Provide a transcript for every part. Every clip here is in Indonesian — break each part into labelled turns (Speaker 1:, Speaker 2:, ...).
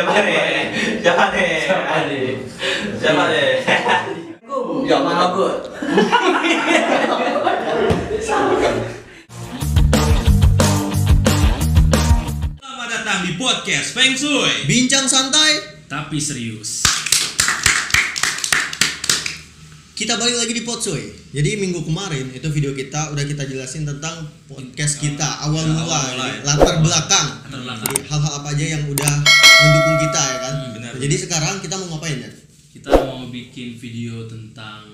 Speaker 1: Siapa nih? Siapa nih?
Speaker 2: Siapa nih?
Speaker 1: Siapa nih?
Speaker 2: Ya mana gue?
Speaker 3: Selamat datang di podcast Feng Shui.
Speaker 4: Bincang santai,
Speaker 3: Tapi serius.
Speaker 4: Kita balik lagi di Potsoy. Jadi minggu kemarin itu video kita udah kita jelasin tentang podcast kita awal
Speaker 3: Ya,
Speaker 4: mula,
Speaker 3: awal mulai.
Speaker 4: jadi latar belakang.
Speaker 3: Latar belakang.
Speaker 4: Jadi hal-hal apa aja yang udah mendukung kita ya kan.
Speaker 3: Hmm, benar,
Speaker 4: Jadi
Speaker 3: benar.
Speaker 4: sekarang kita mau ngapain ya?
Speaker 5: kita mau bikin video tentang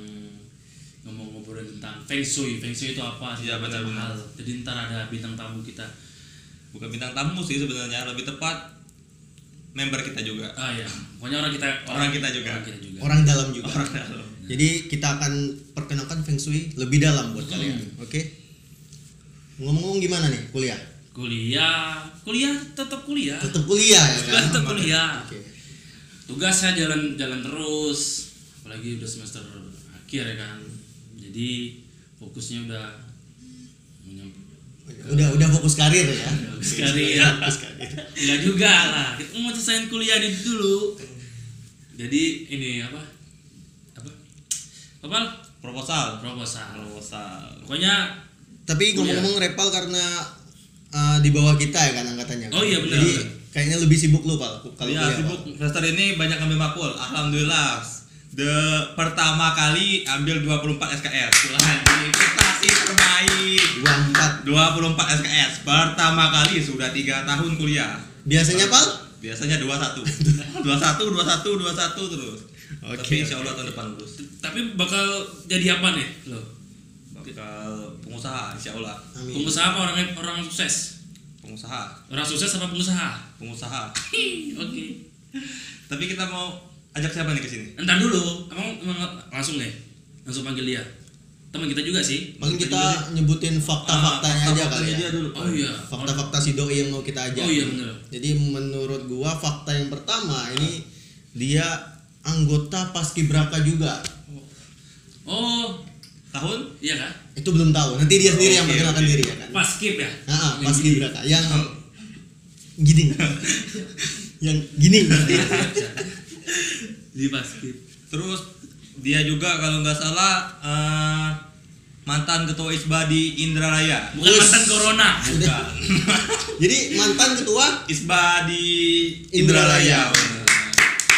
Speaker 5: ngomong-ngobrolin tentang feng shui feng shui itu apa segala macam
Speaker 3: benar-benar.
Speaker 5: hal. jadi ntar ada bintang tamu kita
Speaker 3: Bukan bintang tamu sih sebenarnya, lebih tepat member kita juga.
Speaker 5: ah ya pokoknya orang kita
Speaker 3: Orang kita juga.
Speaker 5: orang kita juga
Speaker 4: Orang dalam juga.
Speaker 3: Orang dalam.
Speaker 4: Jadi kita akan perkenalkan Feng Shui lebih dalam buat kalian. Oke? Ngomong-ngomong gimana nih kuliah?
Speaker 5: kuliah kuliah tetap kuliah
Speaker 4: Tetap kuliah ya kan?
Speaker 5: tetap kuliah
Speaker 4: Oke.
Speaker 5: tugasnya jalan jalan terus apalagi udah semester akhir ya kan jadi fokusnya udah
Speaker 4: Udah udah fokus karir ya.
Speaker 5: sekali ya Enggak juga lah kita mau selesaiin kuliah dulu jadi ini apa apa
Speaker 3: Proposal.
Speaker 5: proposal
Speaker 3: Proposal.
Speaker 5: pokoknya
Speaker 4: Tapi
Speaker 5: Kuliah.
Speaker 4: ngomong-ngomong Repal karena uh, di bawah kita ya kan angkatannya. kan?
Speaker 5: Oh iya, benar,
Speaker 4: Jadi kayaknya lebih sibuk lu Pal kalau
Speaker 3: Iya,
Speaker 4: kuliah.
Speaker 3: sibuk.
Speaker 4: Pal.
Speaker 3: Semester ini banyak ambil makul. Alhamdulillah. The pertama kali ambil 24 SKS. Tuhan, prestasi terbaik.
Speaker 4: 24.
Speaker 3: 24 SKS. Pertama kali sudah tiga tahun kuliah.
Speaker 4: Biasanya Pal?
Speaker 3: Biasanya 21. 21, 21, 21 terus.
Speaker 4: Oke,
Speaker 3: Tapi insya Allah tahun depan lulus.
Speaker 5: tapi bakal jadi apa nih lo
Speaker 3: Bakal pengusaha insya Allah.
Speaker 4: Amin.
Speaker 5: pengusaha apa orang orang sukses
Speaker 3: Pengusaha.
Speaker 5: orang sukses apa pengusaha
Speaker 3: Pengusaha.
Speaker 5: Oke
Speaker 3: Tapi kita mau ajak siapa nih ke sini?
Speaker 5: entar dulu emang, emang langsung nih langsung panggil dia teman kita juga sih
Speaker 4: Paling kita nyebutin fakta-faktanya
Speaker 3: Ah,
Speaker 4: aja
Speaker 3: fakta-faktanya
Speaker 4: kali ya.
Speaker 3: dia dulu.
Speaker 5: oh iya
Speaker 4: Fakta-fakta si doi yang mau kita ajak.
Speaker 5: oh iya bener
Speaker 4: Jadi menurut gua fakta yang pertama ini dia anggota Paskibraka juga.
Speaker 5: oh
Speaker 3: Tahun?
Speaker 5: iya kan
Speaker 4: Itu belum tahu. Nanti dia sendiri yang
Speaker 3: Oke,
Speaker 4: perkenalkan
Speaker 3: oke.
Speaker 4: diri ya kan.
Speaker 5: pas skip ya Yang
Speaker 4: Paskibraka yang gini. yang gini.
Speaker 5: di pas skip
Speaker 3: Terus dia juga kalau nggak salah eh, mantan ketua ISBA di Indralaya.
Speaker 5: bukan
Speaker 4: Us.
Speaker 5: mantan corona
Speaker 3: Bukan.
Speaker 4: Jadi mantan ketua
Speaker 3: ISBA di
Speaker 4: Indralaya.
Speaker 3: Indralaya.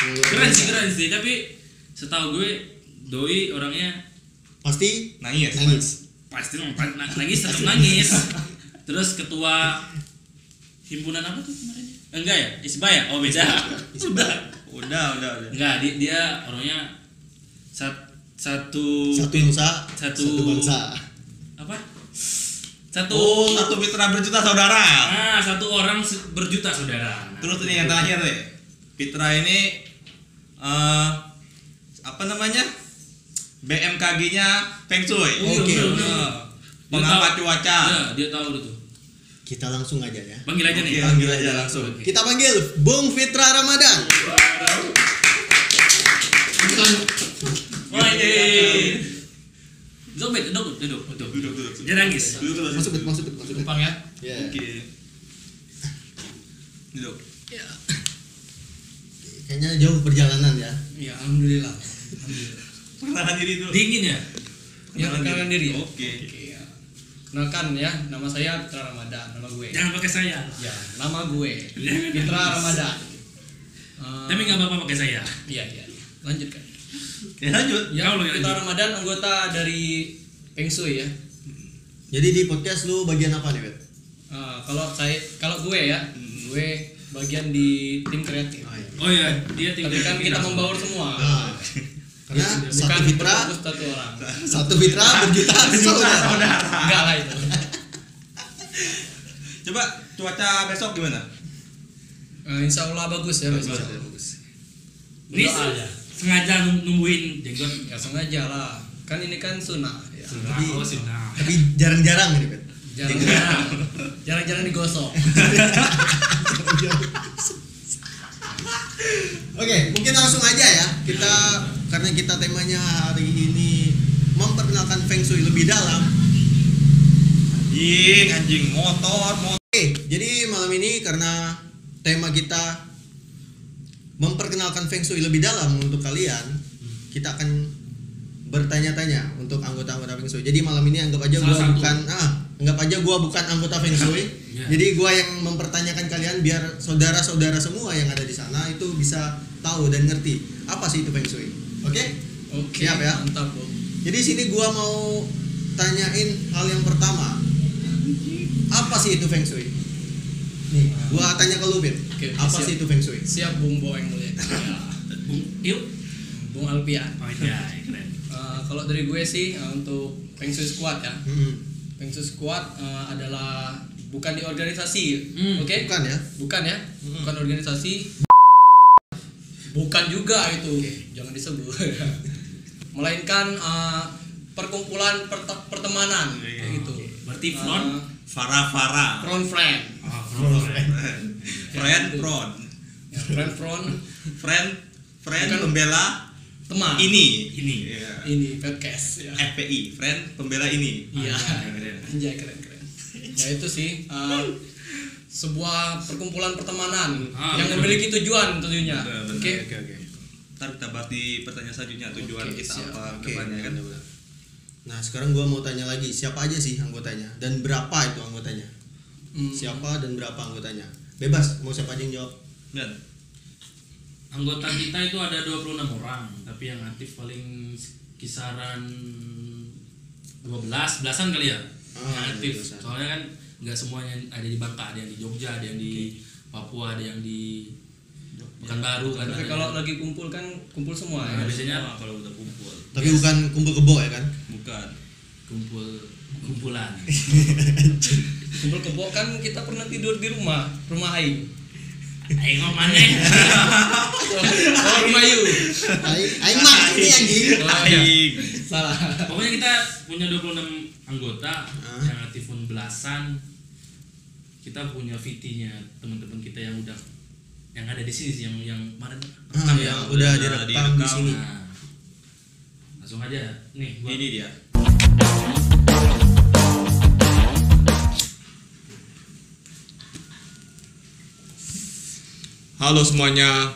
Speaker 5: Keren sih keren sih tapi setahu gue doi orangnya
Speaker 4: pasti
Speaker 3: Nangis.
Speaker 4: nangis.
Speaker 5: pasti nang- nang- nangis tetap nangis terus ketua himpunan apa tuh kemarin enggak ya isba ya oh beda sudah
Speaker 3: Udah, udah, udah.
Speaker 5: enggak dia, dia orangnya sat- satu
Speaker 4: Satu nusa,
Speaker 5: Satu-
Speaker 4: satu bangsa.
Speaker 5: apa satu
Speaker 3: Oh, satu mitra berjuta saudara.
Speaker 5: ah satu orang berjuta saudara Nah,
Speaker 3: Terus ini yang terakhir deh. Fitra ini eh apa namanya? BMKG-nya Feng Shui.
Speaker 4: Oke, oke.
Speaker 3: Eh,
Speaker 5: Dia
Speaker 3: Pengamat
Speaker 5: tahu-
Speaker 3: cuaca.
Speaker 5: Iya, dia tahu itu
Speaker 4: Kita langsung aja ya.
Speaker 5: panggil aja nih
Speaker 3: Oke, panggil aja langsung.
Speaker 5: Oke.
Speaker 4: Kita panggil Bung Fitra Ramadan.
Speaker 5: Wah ini. Zobet, duduk, duduk, duduk.
Speaker 3: Duduk, duduk.
Speaker 5: Jangan nangis.
Speaker 3: Duduk terus.
Speaker 4: Masuk, Bet, masuk, masuk.
Speaker 5: Gampang ya.
Speaker 4: Ya.
Speaker 3: Oke. Duduk.
Speaker 4: Kayaknya jauh perjalanan ya.
Speaker 2: Ya alhamdulillah.
Speaker 3: Perkenalkan diri dulu.
Speaker 5: Dingin ya?
Speaker 2: Ya perkenalkan diri. ya?
Speaker 3: Oke.
Speaker 2: Oke ya. Kenalkan ya, nama saya Fitra Ramadan, nama gue.
Speaker 5: Jangan pakai saya.
Speaker 2: Ya, nama gue Fitra Ramadan. Eh,
Speaker 5: Tapi nggak apa-apa pakai saya.
Speaker 2: Iya iya. Lanjutkan.
Speaker 3: Ya lanjut.
Speaker 2: Ya,
Speaker 5: Kau
Speaker 2: Fitra. Ramadan anggota dari Feng Shui ya.
Speaker 4: Jadi di podcast lu bagian apa nih, Bet?
Speaker 2: Eh, kalau saya kalau gue ya, gue bagian di tim kreatif.
Speaker 5: Oh iya, dia tinggal.
Speaker 2: Tapi kan kita membaur semua.
Speaker 4: Nah, karena
Speaker 2: Bukan
Speaker 4: satu Fitra,
Speaker 2: satu orang.
Speaker 4: satu Fitra berjuta saudara.
Speaker 2: Enggak lah itu.
Speaker 3: Coba cuaca besok gimana?
Speaker 2: Eh, insya Allah bagus ya besok.
Speaker 5: Ini
Speaker 2: Doa aja.
Speaker 5: sengaja nung- nungguin jenggot.
Speaker 2: Ya sengaja lah. Kan ini kan sunnah. Ya.
Speaker 4: Tapi-
Speaker 5: Oh, sudah.
Speaker 4: Tapi jarang-jarang nih, Bet.
Speaker 2: Jarang-jarang. Jarang-jarang digosok.
Speaker 4: Oke, mungkin langsung aja ya. Kita karena kita temanya hari ini memperkenalkan Feng Shui lebih dalam.
Speaker 3: Anjing, anjing motor, motor.
Speaker 4: Oke, jadi malam ini karena tema kita memperkenalkan Feng Shui lebih dalam untuk kalian, kita akan bertanya-tanya untuk anggota-anggota Feng Shui. Jadi malam ini anggap aja
Speaker 5: Salah
Speaker 4: gua
Speaker 5: satu.
Speaker 4: bukan ah, anggap aja gua bukan anggota Feng Shui.
Speaker 5: Iya.
Speaker 4: Jadi gua yang mempertanyakan kalian biar saudara-saudara semua yang ada di sana itu bisa tahu dan ngerti apa sih itu Feng Shui. Oke?
Speaker 2: Oke,
Speaker 4: Siap ya?
Speaker 2: mantap bro.
Speaker 4: Jadi sini gua mau tanyain hal yang pertama. Apa sih itu Feng Shui? Nih, gua tanya ke lu, Bin.
Speaker 2: Oke,
Speaker 4: Apa
Speaker 2: siap.
Speaker 4: sih itu Feng Shui?
Speaker 2: Siap Bung Bo yang mulia. Ya.
Speaker 5: Bung, yuk.
Speaker 2: Bung Alpian.
Speaker 5: Oh iya, keren.
Speaker 2: Eh, kalau dari gue sih eh, untuk Feng Shui Squad ya.
Speaker 4: Hmm,
Speaker 2: Feng Shui Squad eh, adalah bukan di organisasi,
Speaker 5: Hmm,
Speaker 2: oke?
Speaker 4: bukan ya?
Speaker 2: Bukan ya, bukan organisasi. Bukan juga itu, jangan disebut. Melainkan eh, perkumpulan perte- pertemanan kayak gitu.
Speaker 5: Berarti
Speaker 2: Eh,
Speaker 5: front.
Speaker 3: Farah Farah.
Speaker 2: front friend.
Speaker 5: Oh, front.
Speaker 3: Friend front.
Speaker 2: Ya, friend front
Speaker 3: Friend friend
Speaker 2: Bukan.
Speaker 3: pembela
Speaker 2: teman.
Speaker 3: ini.
Speaker 5: Ini.
Speaker 3: Iya.
Speaker 2: ini podcast ya.
Speaker 3: FPI, friend pembela ini.
Speaker 2: Iya.
Speaker 5: Keren.
Speaker 2: Anjay keren keren. Ya itu sih eh, sebuah perkumpulan pertemanan
Speaker 5: Ah,
Speaker 2: yang
Speaker 5: betul.
Speaker 2: memiliki tujuan tentunya. Oke.
Speaker 4: Oke, oke.
Speaker 3: Ntar kita bahas di pertanyaan selanjutnya tujuan
Speaker 2: Oke,
Speaker 3: kita
Speaker 2: siap.
Speaker 3: apa
Speaker 4: Oke.
Speaker 3: ke depannya kan.
Speaker 4: Nah, sekarang gua mau tanya lagi, siapa aja sih anggotanya dan berapa itu anggotanya?
Speaker 2: Hmm.
Speaker 4: Siapa dan berapa anggotanya? Bebas, mau siapa aja yang jawab?
Speaker 3: Dan
Speaker 5: Anggota kita itu ada 26 orang, tapi yang aktif paling kisaran 12, belasan kali ya. Yang aktif.
Speaker 4: belasan.
Speaker 5: Soalnya kan nggak semuanya ada di Bangka, ada yang di Jogja, ada yang di Papua, ada yang di Pekanbaru kan.
Speaker 2: Tapi kalau
Speaker 5: yang-
Speaker 2: lagi kumpul kan kumpul semua
Speaker 5: Nah,
Speaker 2: ya.
Speaker 5: biasanya
Speaker 3: Semua kalau udah kumpul.
Speaker 4: Tapi bukan kumpul kebo ya kan?
Speaker 3: Bukan.
Speaker 5: kumpul kumpulan.
Speaker 2: Kumpul kebo kan kita pernah tidur di rumah, rumah Aing.
Speaker 5: Ayo ngomongnya.
Speaker 2: Oh, rumah Yu.
Speaker 4: Aing aing mah ini anjing.
Speaker 2: Oh, iya.
Speaker 3: Aing.
Speaker 2: Salah.
Speaker 5: Pokoknya kita punya 26 anggota
Speaker 4: Ah.
Speaker 5: yang aktif pun belasan. Kita punya VT-nya teman-teman kita yang udah yang ada di sini sih yang yang kemarin
Speaker 4: Ah,
Speaker 3: ya,
Speaker 4: yang
Speaker 3: udah
Speaker 4: udah
Speaker 3: direkam.
Speaker 4: direkam di sini.
Speaker 5: Nah, langsung aja nih gua
Speaker 3: Ini dia.
Speaker 6: Halo semuanya,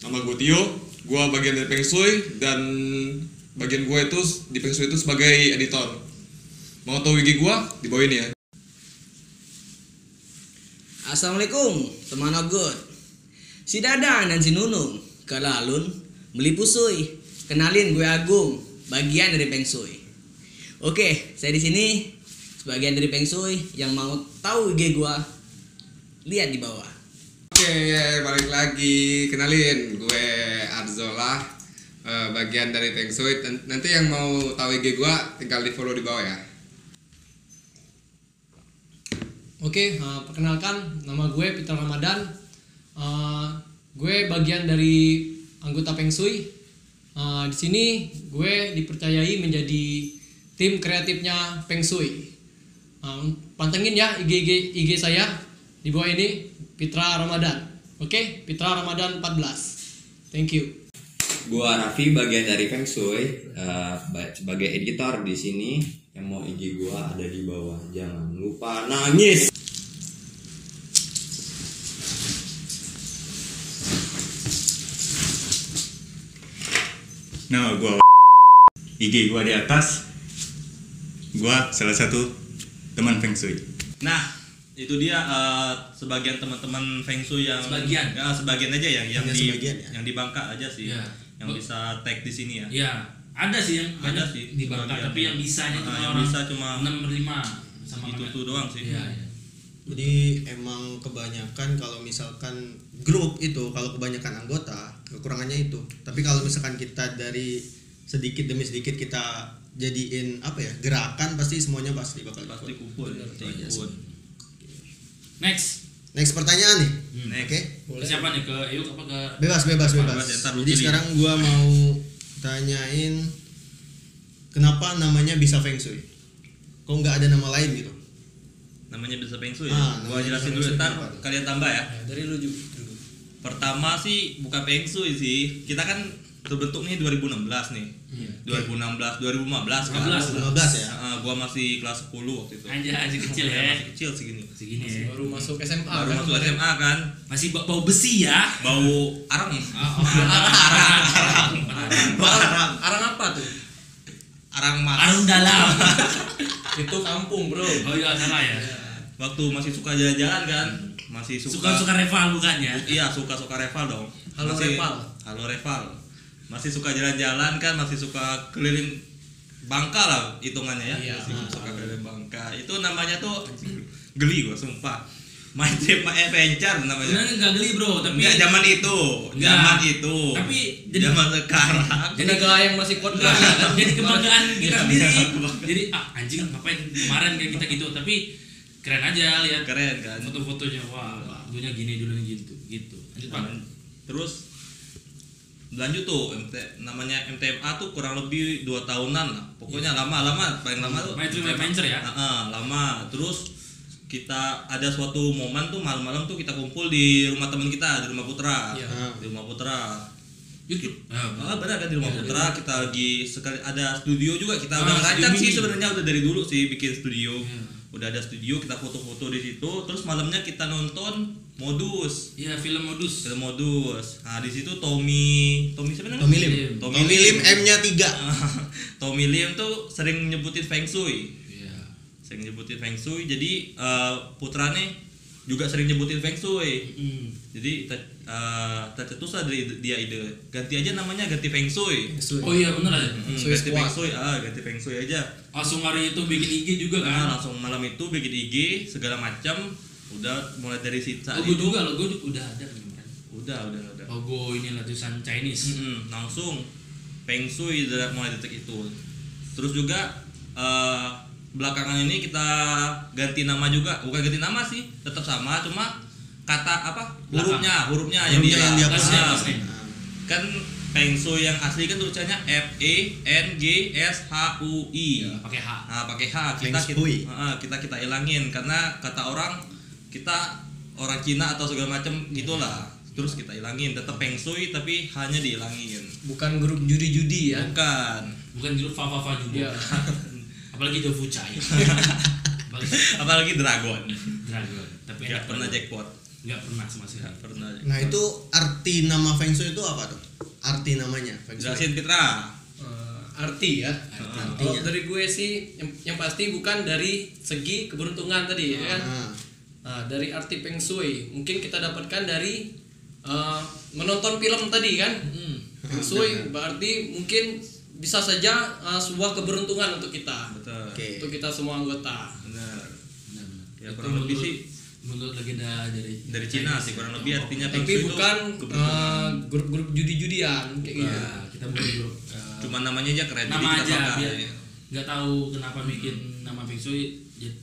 Speaker 6: nama gue Tio, gue bagian dari Feng Shui dan bagian gue itu di Feng Shui itu sebagai editor. Mau tahu wiki gue? Di bawah ini ya.
Speaker 7: Assalamualaikum, teman Ogut. Si Dadan dan si Nunung, kelalun, beli pusui. Kenalin gue Agung, bagian dari Peng Shui. Oke, saya di sini sebagian dari Peng Shui yang mau tahu IG gue, lihat di bawah.
Speaker 6: Oke, balik lagi. Kenalin, gue Arzola, eh, bagian dari. Nan- Nanti yang mau tahu IG gue, tinggal di follow di bawah ya.
Speaker 2: Oke, eh, perkenalkan nama gue Peter Ramadan. Eh, gue bagian dari anggota Peng Shui. Eh, di sini gue dipercayai menjadi tim kreatifnya Peng Shui. Eh, pantengin ya IG, IG, IG saya di bawah ini Pitra Ramadan. Oke, Pitra Ramadan 14. Thank you.
Speaker 8: Gua Raffi bagian dari eh, ba- sebagai editor di sini yang mau IG gua ada di bawah. Jangan lupa nangis.
Speaker 9: Nama gua IG gua di atas. Gua salah satu teman Feng Shui.
Speaker 3: Nah, itu dia eh, sebagian teman-teman Feng Shui yang
Speaker 5: Sebagian.
Speaker 3: ya, sebagian aja yang yang
Speaker 4: Hanya
Speaker 3: di
Speaker 4: ya?
Speaker 3: yang di Bangka aja sih.
Speaker 5: Iya.
Speaker 3: Yang bisa tag di sini ya.
Speaker 5: ya ada sih yang
Speaker 3: Ada
Speaker 5: banyak
Speaker 3: sih,
Speaker 5: di Bangka tapi yang bisanya
Speaker 3: Ah,
Speaker 5: cuma
Speaker 3: yang
Speaker 5: orang
Speaker 3: bisa cuma
Speaker 5: 6 5 sama
Speaker 3: itu tuh doang sih.
Speaker 5: Iya, iya.
Speaker 4: Jadi emang kebanyakan kalau misalkan grup itu kalau kebanyakan anggota kekurangannya itu. Tapi kalau misalkan kita dari sedikit demi sedikit kita jadiin apa ya gerakan pasti semuanya pasti bakal
Speaker 3: Pasti kumpul, pasti ikut.
Speaker 5: Next.
Speaker 4: Next pertanyaan nih.
Speaker 3: Next.
Speaker 4: Oke.
Speaker 2: Boleh.
Speaker 5: Siapa nih ke Eyuk apa ke
Speaker 4: Bebas bebas bebas.
Speaker 3: Bebas ya,
Speaker 4: Jadi sekarang gua mau tanyain kenapa namanya bisa Feng Shui? Kok nggak ada nama lain gitu?
Speaker 3: Namanya bisa Feng Shui.
Speaker 4: Ah,
Speaker 3: ya? Gua jelasin dulu ntar kalian tambah ya.
Speaker 2: Ya, dari lu juga dulu.
Speaker 3: Pertama sih bukan Feng Shui sih. Kita kan terbentuk nih 2016 nih. 2016, 2015 kan.
Speaker 5: 15
Speaker 4: 15 ya.
Speaker 3: Heeh, gua masih kelas 10 waktu itu.
Speaker 5: Anjay, anjing kecil
Speaker 3: Iya,
Speaker 5: ya.
Speaker 3: Masih kecil segini.
Speaker 5: Segini ya.
Speaker 2: baru masuk SMA
Speaker 3: Baru
Speaker 2: kan
Speaker 3: masuk. SMA kan.
Speaker 5: Masih bau, besi ya.
Speaker 3: Bau arang.
Speaker 2: arang arang apa tuh
Speaker 3: Arang mas.
Speaker 5: Arung dalam.
Speaker 2: itu kampung bro
Speaker 5: Oh iya salah ya.
Speaker 3: Waktu masih suka jalan-jalan kan. Masih suka.
Speaker 5: Suka-suka rival bukan ya?
Speaker 3: Iya, suka-suka Reval dong.
Speaker 2: Halo,
Speaker 3: masih,
Speaker 2: Reval.
Speaker 3: Halo Reval. Masih suka jalan-jalan kan, masih suka keliling Bangka lah hitungannya ya.
Speaker 2: Iya.
Speaker 3: Masih suka keliling Bangka. Itu namanya tuh geli gua sumpah. Main trip adventure namanya.
Speaker 5: Sebenarnya nggak geli bro, tapi
Speaker 3: Enggak zaman itu,
Speaker 5: Enggak.
Speaker 3: zaman itu.
Speaker 5: Tapi jadi-
Speaker 3: zaman sekarang.
Speaker 2: tenaga yang masih kuat
Speaker 5: Enggak, enggak. jadi kebanggaan kita
Speaker 3: Iya,
Speaker 5: sendiri.
Speaker 3: iya.
Speaker 5: Jadi ah anjing ngapain kemarin kayak kita gitu, tapi keren aja lihat
Speaker 3: Keren kan.
Speaker 5: foto-fotonya wah dulunya gini dulunya gitu gitu. Lanjut Pak.
Speaker 3: Terus lanjut tuh MT, namanya MTMA tuh kurang lebih dua tahunan lah pokoknya lama lama paling lama tuh
Speaker 5: Main Adventure ya?
Speaker 3: Heeh, lama terus kita ada suatu momen tuh malam-malam tuh kita kumpul di rumah teman kita di rumah Putra
Speaker 2: Iya.
Speaker 3: di rumah Putra
Speaker 5: YouTube.
Speaker 3: Ah, benar kan di rumah Putra kita lagi sekali ada studio juga kita
Speaker 5: Ah,
Speaker 3: udah ngerancang sih sebenarnya udah dari dulu sih bikin studio.
Speaker 5: Iya.
Speaker 3: Udah ada studio kita foto-foto di situ terus malamnya kita nonton modus
Speaker 5: Iya film modus.
Speaker 3: film modus. Nah, di situ Tommy Tommy siapa namanya?
Speaker 4: Tommy Lim.
Speaker 3: Tommy,
Speaker 4: Tommy Lim M-nya 3.
Speaker 3: Tommy Lim tuh sering nyebutin Feng Shui.
Speaker 5: Iya.
Speaker 3: Sering nyebutin Feng Shui. Jadi eh, putra nih juga sering nyebutin Feng Shui.
Speaker 5: Hmm.
Speaker 3: Jadi eh, tercetus lah dari dia ide ganti aja namanya ganti Feng Shui.
Speaker 5: Oh iya bener aja.
Speaker 3: Hmm, ganti
Speaker 2: Squad.
Speaker 3: Feng Shui, ah ganti Feng Shui aja.
Speaker 5: Langsung hari itu bikin IG juga
Speaker 3: Nah,
Speaker 5: kan.
Speaker 3: langsung malam itu bikin IG segala macam. Udah mulai dari situ saat
Speaker 5: Logo
Speaker 3: itu.
Speaker 5: juga logo udah ada kemarin.
Speaker 3: Udah, udah, udah.
Speaker 5: Logo ini tulisan Chinese.
Speaker 3: Mm-mm, langsung Feng Shui dari mulai detik itu. Terus juga eh, belakangan ini kita ganti nama juga, bukan ganti nama sih, tetap sama, cuma kata apa hurufnya, hurufnya yang dia,
Speaker 4: yang dia
Speaker 3: Ah,
Speaker 5: ya, nih.
Speaker 3: kan Feng Shui yang asli kan tulisannya F E N G S H U I.
Speaker 5: Pakai H.
Speaker 3: Nah, pakai H kita kita, ah, kita kita ilangin karena kata orang kita orang Cina atau segala macam gitulah. Terus kita ilangin tetap Feng Shui tapi hanya dihilangin.
Speaker 2: bukan grup judi-judi ya
Speaker 3: Bukan.
Speaker 5: Bukan grup Fa Fa Fa juga.
Speaker 2: Iya.
Speaker 5: Apalagi Dofu Chai. Apalagi
Speaker 3: Apalagi Dragon.
Speaker 5: Dragon. Tapi
Speaker 3: Gak
Speaker 5: enak
Speaker 3: pernah jackpot.
Speaker 5: Nggak pernah sama sekali.
Speaker 3: Gak pernah.
Speaker 4: Nah, itu arti nama Feng Shui itu apa tuh? Arti namanya Feng Shui.
Speaker 3: Jelasin Fitra.
Speaker 2: Eh, arti ya kalau dari gue sih yang, yang pasti bukan dari segi keberuntungan tadi ya kan
Speaker 4: Ah.
Speaker 2: Nah, dari arti Feng Shui mungkin kita dapatkan dari eh, menonton film tadi kan
Speaker 5: Hmm.
Speaker 2: Feng Shui berarti mungkin bisa saja eh, sebuah keberuntungan untuk kita
Speaker 3: Betul.
Speaker 4: Oke.
Speaker 2: untuk kita semua anggota
Speaker 3: Benar.
Speaker 5: Benar-benar.
Speaker 3: Ya,
Speaker 5: Itu
Speaker 3: kurang lebih sih
Speaker 5: menurut legenda dari
Speaker 3: dari Cina sih kurang lebih artinya Feng
Speaker 2: tapi
Speaker 3: Shui itu
Speaker 2: bukan eh, grup-grup judi-judian kayak gitu
Speaker 5: Ya, kita bukan grup. eh,
Speaker 3: Cuma namanya aja keren
Speaker 5: nama
Speaker 3: jadi kita
Speaker 5: aja biar nggak tahu kenapa bikin nama Shui jadi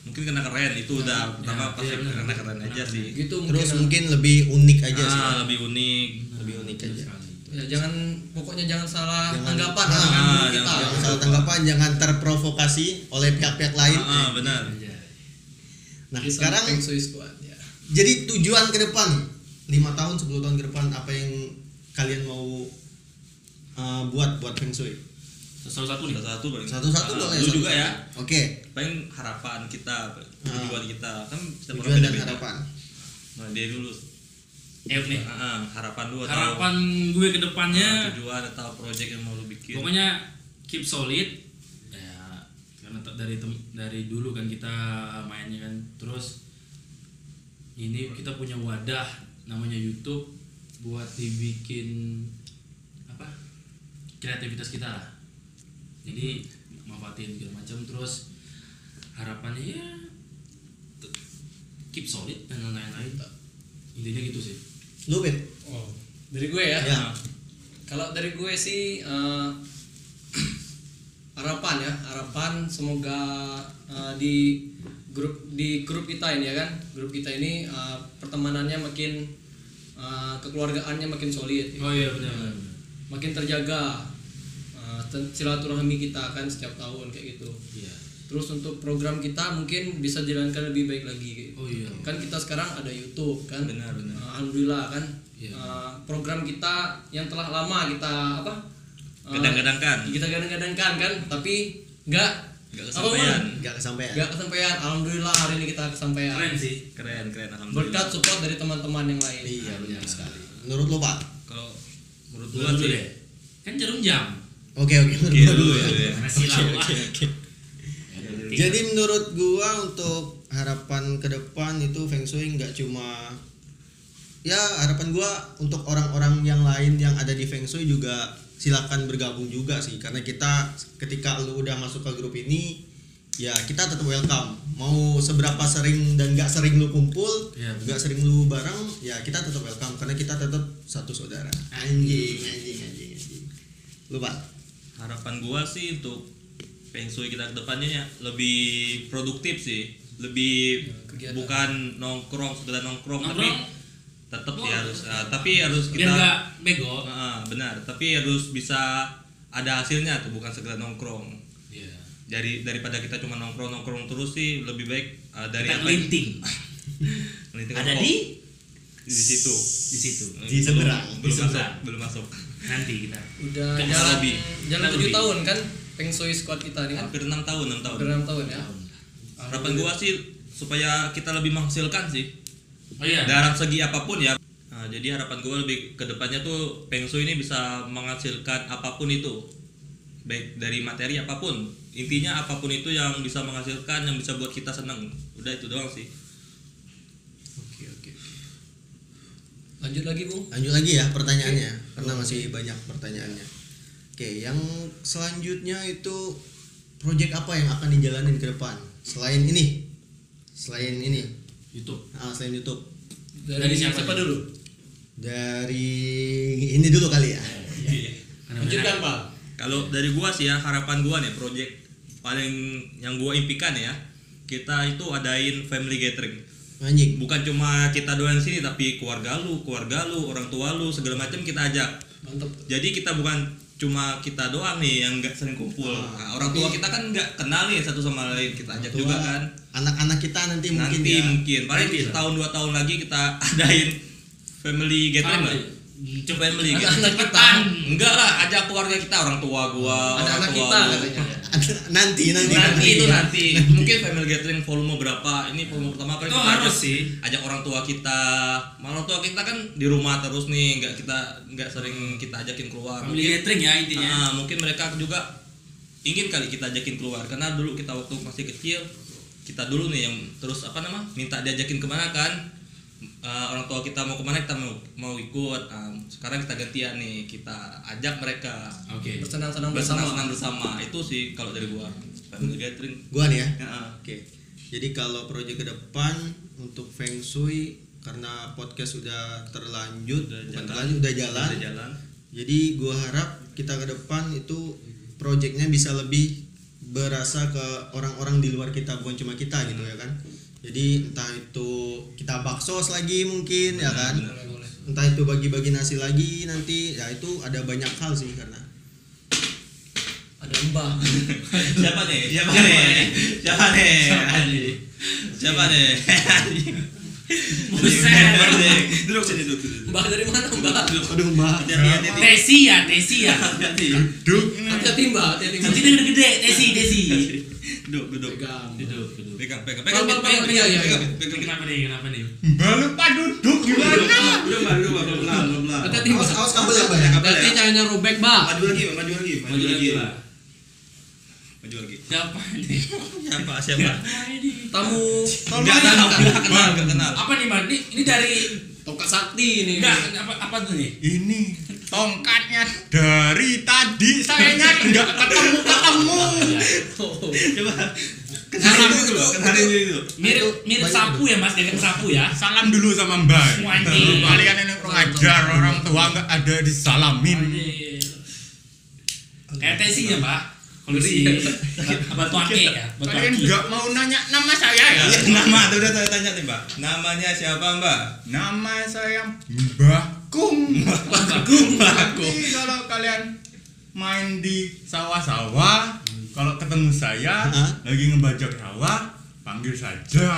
Speaker 3: Mungkin karena keren itu udah pertama
Speaker 5: ya,
Speaker 3: pasti
Speaker 5: iya,
Speaker 3: karena keren aja sih.
Speaker 2: gitu
Speaker 4: Terus
Speaker 2: mungkin
Speaker 4: mungkin lebih unik aja sih.
Speaker 3: Ah, lebih unik.
Speaker 4: Lebih unik aja.
Speaker 2: ya jangan pokoknya jangan salah
Speaker 4: Jangan-
Speaker 2: anggapan
Speaker 4: Ah,
Speaker 2: dengan
Speaker 3: ah,
Speaker 2: grup kita
Speaker 3: jangan-
Speaker 4: Jangan salah tanggapan, jangan terprovokasi oleh pihak-pihak lain.
Speaker 3: Ah, ah, benar.
Speaker 4: Nah,
Speaker 2: Kita
Speaker 4: sekarang
Speaker 2: Feng Shui Squad ya
Speaker 4: jadi tujuan ke depan 5 tahun 10 tahun ke depan apa yang kalian mau uh, buat buat Feng Shui?
Speaker 5: Salah satu nih.
Speaker 3: Satu paling.
Speaker 4: Satu-satu
Speaker 3: Ah,
Speaker 4: boleh.
Speaker 3: Lu juga ya.
Speaker 4: Oke.
Speaker 3: Paling harapan kita, tujuan kita kan orang
Speaker 4: Tujuan dan harapan.
Speaker 3: Nah, dia dulu.
Speaker 5: Eh nih.
Speaker 3: Ah, ah, harapan lu atau
Speaker 5: Harapan gue ke
Speaker 3: ah,
Speaker 5: depannya
Speaker 3: tujuan atau project yang mau lu bikin.
Speaker 5: pokoknya keep solid ya dari tem- dari dulu kan kita mainnya kan. Terus ini kita punya wadah namanya YouTube buat dibikin apa kreativitas kita lah. Jadi manfaatin segala macam. Terus harapannya ya keep solid dan lain-lain. Intinya gitu sih.
Speaker 4: Lu Bet.
Speaker 2: oh dari gue ya?
Speaker 4: Ya.
Speaker 2: Kalau dari gue sih eh, harapan ya, harapan semoga eh, di grup di grup kita ini ya kan, grup kita ini eh, pertemanannya makin eh, kekeluargaannya makin solid,
Speaker 5: oh iya benar
Speaker 2: makin terjaga ten- silaturahmi kita kan setiap tahun kayak gitu.
Speaker 5: iya
Speaker 2: terus untuk program kita mungkin bisa jalankan lebih baik lagi
Speaker 5: Oh iya.
Speaker 2: kan kita sekarang ada YouTube kan
Speaker 3: Benar, benar.
Speaker 2: Uh, alhamdulillah kan
Speaker 5: Iya.
Speaker 2: Uh, program kita yang telah lama kita apa uh,
Speaker 3: Gadang-gadangkan.
Speaker 2: kita gadang-gadangkan kan tapi nggak
Speaker 3: Nggak kesampaian.
Speaker 4: Nggak kesampaian
Speaker 2: nggak kesampaian alhamdulillah hari ini kita kesampaian
Speaker 5: Keren sih.
Speaker 3: Keren, keren alhamdulillah.
Speaker 2: berkat support dari teman-teman yang lain
Speaker 4: iya benar sekali menurut lo pak
Speaker 3: Kalau menurut
Speaker 5: dulu
Speaker 3: sih
Speaker 5: deh. Kan jarum jam.
Speaker 4: oke oke menurut gua
Speaker 3: dulu ya.
Speaker 4: ya. Jadi menurut gua untuk harapan ke depan itu Feng Shui nggak cuma ya harapan gua untuk orang-orang yang lain yang ada di Feng Shui juga silakan bergabung juga sih. Karena kita ketika lu udah masuk ke grup ini ya kita tetap welcome. Mau seberapa sering dan nggak sering lu kumpul
Speaker 5: Iya,
Speaker 4: nggak sering lu bareng ya kita tetap welcome. Karena kita tetap satu saudara. Anjing anjing anjing anjing. Lu pak?
Speaker 3: Harapan gua sih untuk Feng Shui kita ke depannya ya lebih produktif sih. Lebih
Speaker 2: kegiatan.
Speaker 3: bukan nongkrong sekedar nongkrong, tapi
Speaker 5: Nongkrong?
Speaker 3: Tetap sih harus ah, tapi harus
Speaker 5: Biar
Speaker 3: kita
Speaker 5: nggak bego.
Speaker 3: Ah, benar tapi harus bisa ada hasilnya tuh bukan sekedar nongkrong
Speaker 5: Iya.
Speaker 3: dari daripada kita cuma nongkrong nongkrong terus sih lebih baik ah, dari
Speaker 5: Kita
Speaker 3: apa.
Speaker 5: Kelinting Ada di
Speaker 3: di situ
Speaker 5: di situ.
Speaker 4: Di seberang.
Speaker 3: belum,
Speaker 5: Di
Speaker 3: belum masuk belum masuk
Speaker 5: Nanti kita.
Speaker 2: udah
Speaker 5: Kan
Speaker 2: jalan
Speaker 3: lebih.
Speaker 2: jalan tujuh tahun kan Feng Shui Squad kita ini kan
Speaker 3: hampir enam tahun enam tahun
Speaker 2: enam tahun ya
Speaker 3: harapan gua sih supaya kita lebih menghasilkan sih
Speaker 5: Oh iya.
Speaker 3: dalam segi apa pun ya Nah, jadi harapan gue lebih ke depannya tuh Feng Shui ini bisa menghasilkan apa pun itu. Baik dari materi apa pun. Intinya apa pun itu yang bisa menghasilkan yang bisa buat kita seneng. Udah itu doang sih.
Speaker 4: Oke oke
Speaker 2: lanjut lagi bu?
Speaker 4: Lanjut lagi ya pertanyaannya. Karena masih banyak pertanyaannya. Oke, yang selanjutnya itu project apa yang akan dijalanin ke depan? Selain ini? Selain ini,
Speaker 5: YouTube.
Speaker 4: ah, selain YouTube.
Speaker 2: dari,
Speaker 5: Dari siapa
Speaker 2: siapa dulu
Speaker 4: Dari ini dulu kali ya.
Speaker 5: Karena
Speaker 2: lanjutkan
Speaker 5: banyak-
Speaker 2: pak
Speaker 3: kalau dari gua sih ya harapan gua nih project paling yang gua impikan ya kita itu adain family gathering
Speaker 4: Anjing.
Speaker 3: bukan cuma kita doang sini tapi keluarga lu keluarga lu orang tua lu segala macam kita ajak
Speaker 2: mantap
Speaker 3: jadi kita bukan cuma kita doang nih yang nggak sering kumpul.
Speaker 4: Ah,
Speaker 3: Nah, orang tua kita kan nggak kenal nih satu sama lain kita ajak
Speaker 4: Tua,
Speaker 3: juga kan.
Speaker 4: Anak-anak kita nanti mungkin
Speaker 3: nanti
Speaker 4: ya.
Speaker 3: mungkin paling
Speaker 5: Nanti lah.
Speaker 3: setahun dua tahun lagi kita adain family gathering
Speaker 5: Family.
Speaker 3: lah. Family.
Speaker 2: Anak-anak
Speaker 3: gathering.
Speaker 2: kita.
Speaker 3: enggak lah ajak keluarga kita orang tua gua orang
Speaker 2: anak
Speaker 3: tua
Speaker 2: kita katanya
Speaker 4: nanti nanti
Speaker 3: nanti. itu nanti. mungkin family gathering volume berapa? Ini volume pertama kan
Speaker 5: Itu harus sih.
Speaker 3: ajak orang tua kita. Malah orang tua kita kan di rumah terus nih nggak kita nggak sering kita ajakin keluar.
Speaker 5: Family gathering ya intinya.
Speaker 3: Ah, mungkin mereka juga ingin kali kita ajakin keluar. Karena dulu kita waktu masih kecil kita dulu nih yang terus apa nama minta diajakin ke mana kan Ah, orang tua kita mau ke mana kita mau mau ikut Ah, sekarang kita gantian nih kita ajak mereka
Speaker 5: Oke.
Speaker 2: bersenang-senang bersama
Speaker 3: bersenang-senang bersama itu sih kalau dari gua family gathering
Speaker 4: Gua nih ya.
Speaker 3: Ya.
Speaker 4: Oke. Jadi kalau proyek ke depan untuk Feng Shui karena podcast sudah terlanjut,
Speaker 3: Udah
Speaker 4: bukan
Speaker 3: jalan.
Speaker 4: terlanjut udah jalan.
Speaker 3: Udah jalan
Speaker 4: Jadi gua harap kita ke depan itu proyeknya bisa lebih berasa ke orang-orang di luar kita bukan cuma kita gitu ya kan. Jadi entah itu kita baksos lagi mungkin ya kan. Entah itu bagi-bagi nasi lagi nanti ya itu ada banyak hal sih karena
Speaker 2: ada mbah.
Speaker 3: Siapa nih? Siapa nih? Siapa nih? Siapa nih
Speaker 5: Buset.
Speaker 3: duduk sini duduk duduk
Speaker 2: mbah dari mana mbah
Speaker 4: aduh mbak
Speaker 3: hati hati hati
Speaker 5: Tesi ya, Tesi ya.
Speaker 2: Hati-hati mbak hati-hati mbak
Speaker 5: Cincin yang gede, Tesi, Tesi.
Speaker 3: duduk duduk
Speaker 2: pegang
Speaker 5: Duduk, duduk.
Speaker 3: pegang pegang
Speaker 2: Pegang,
Speaker 3: pegang
Speaker 2: pegang, pegang, iya, iya.
Speaker 3: pegang
Speaker 5: Kenapa nih? Kenapa nih?
Speaker 9: Mbak lupa duduk gimana?
Speaker 3: duduk mbak duduk mbak pelan pelan
Speaker 2: hati-hati
Speaker 4: awas
Speaker 2: mbak
Speaker 4: awas kabel ya mbak ya
Speaker 2: hati-hati jangan robek mbak
Speaker 3: maju lagi Mbak, maju lagi
Speaker 5: Maju lagi
Speaker 3: lagi
Speaker 5: Siapa nih?
Speaker 3: siapa siapa
Speaker 5: ini?
Speaker 2: tamu
Speaker 3: nggak kenal nggak kenal nggak kenal
Speaker 5: Apa nih, Mbak? Ini, ini dari
Speaker 2: tongkat sakti ini
Speaker 5: enggak apa apa tuh nih?
Speaker 9: Ini tongkatnya dari tadi saya nyari nggak ketemu ketemu.
Speaker 3: coba kenalin dulu loh kenalin dulu
Speaker 5: Mirip mirip sapu ya, Mas, dengan sapu ya.
Speaker 9: Salam dulu sama Mbak. Kalian ini orang ajar orang tua nggak ada disalamin.
Speaker 5: Kayak Tesi ya, Pak. Kalau si batu akik ya, batu
Speaker 9: Kalian
Speaker 5: akik.
Speaker 9: nggak mau nanya nama saya ya?
Speaker 3: nama tuh udah tanya tanya nih mbak namanya siapa mbak
Speaker 9: Nama saya Mbah Kung. Nanti kalau kalian main di sawah-sawah, kalau ketemu saya lagi ngebajak rawa, panggil saja.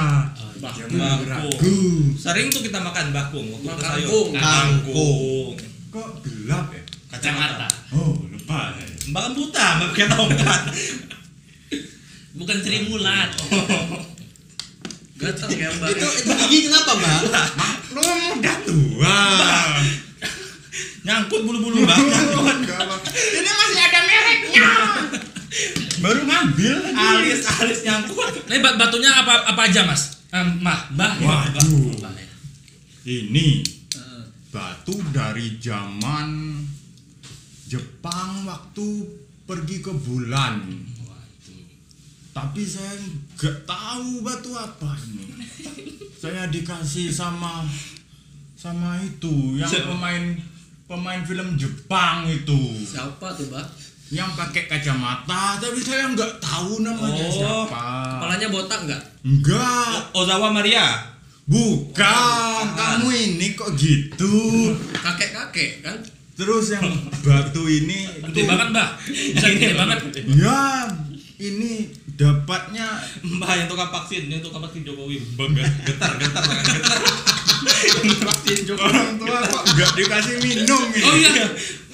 Speaker 3: Bakung.
Speaker 9: ragu.
Speaker 3: Sering tuh kita makan bakung waktu sayur.
Speaker 7: Kangkung.
Speaker 3: Kangkung.
Speaker 9: Kok gelap ya?
Speaker 5: Kacamata.
Speaker 9: Oh, lupa.
Speaker 3: Mbak kan buta, mbak pakai tongkat.
Speaker 5: Bukan Sri Mulat.
Speaker 7: Gatel ya mbak.
Speaker 4: Itu itu gigi kenapa, Mbak?
Speaker 9: Lu udah tua.
Speaker 3: Nyangkut bulu-bulu mbak.
Speaker 9: Ini masih ada mereknya. Baru ngambil.
Speaker 3: Alis alis nyangkut.
Speaker 5: Bat- batunya apa apa aja mas? Eh, mah, bah. ya?
Speaker 9: Waduh.
Speaker 5: Ya.
Speaker 9: Ini batu dari zaman Jepang waktu pergi ke bulan. Tapi saya nggak tahu batu apa ini. Saya dikasih sama sama itu yang pemain pemain film Jepang itu
Speaker 7: Siapa tuh mbak?
Speaker 9: yang pakai kacamata tapi saya nggak tahu namanya
Speaker 3: Oh,
Speaker 9: siapa.
Speaker 7: Kepalanya botak nggak?
Speaker 9: Enggak,
Speaker 3: Ozawa Maria.
Speaker 9: bukan. Kamu ini kok gitu.
Speaker 7: Kakek kakek kan?
Speaker 9: Terus yang batu ini
Speaker 5: Gede banget mbak. Bisa gede banget.
Speaker 9: ya ini dapatnya
Speaker 3: Mbak yang tukang vaksin, yang tukang vaksin Jokowi. Bangga, getar, getar, getar. vaksin Jokowi.
Speaker 9: orang tua kok nggak dikasih minum ini.
Speaker 5: Oh iya.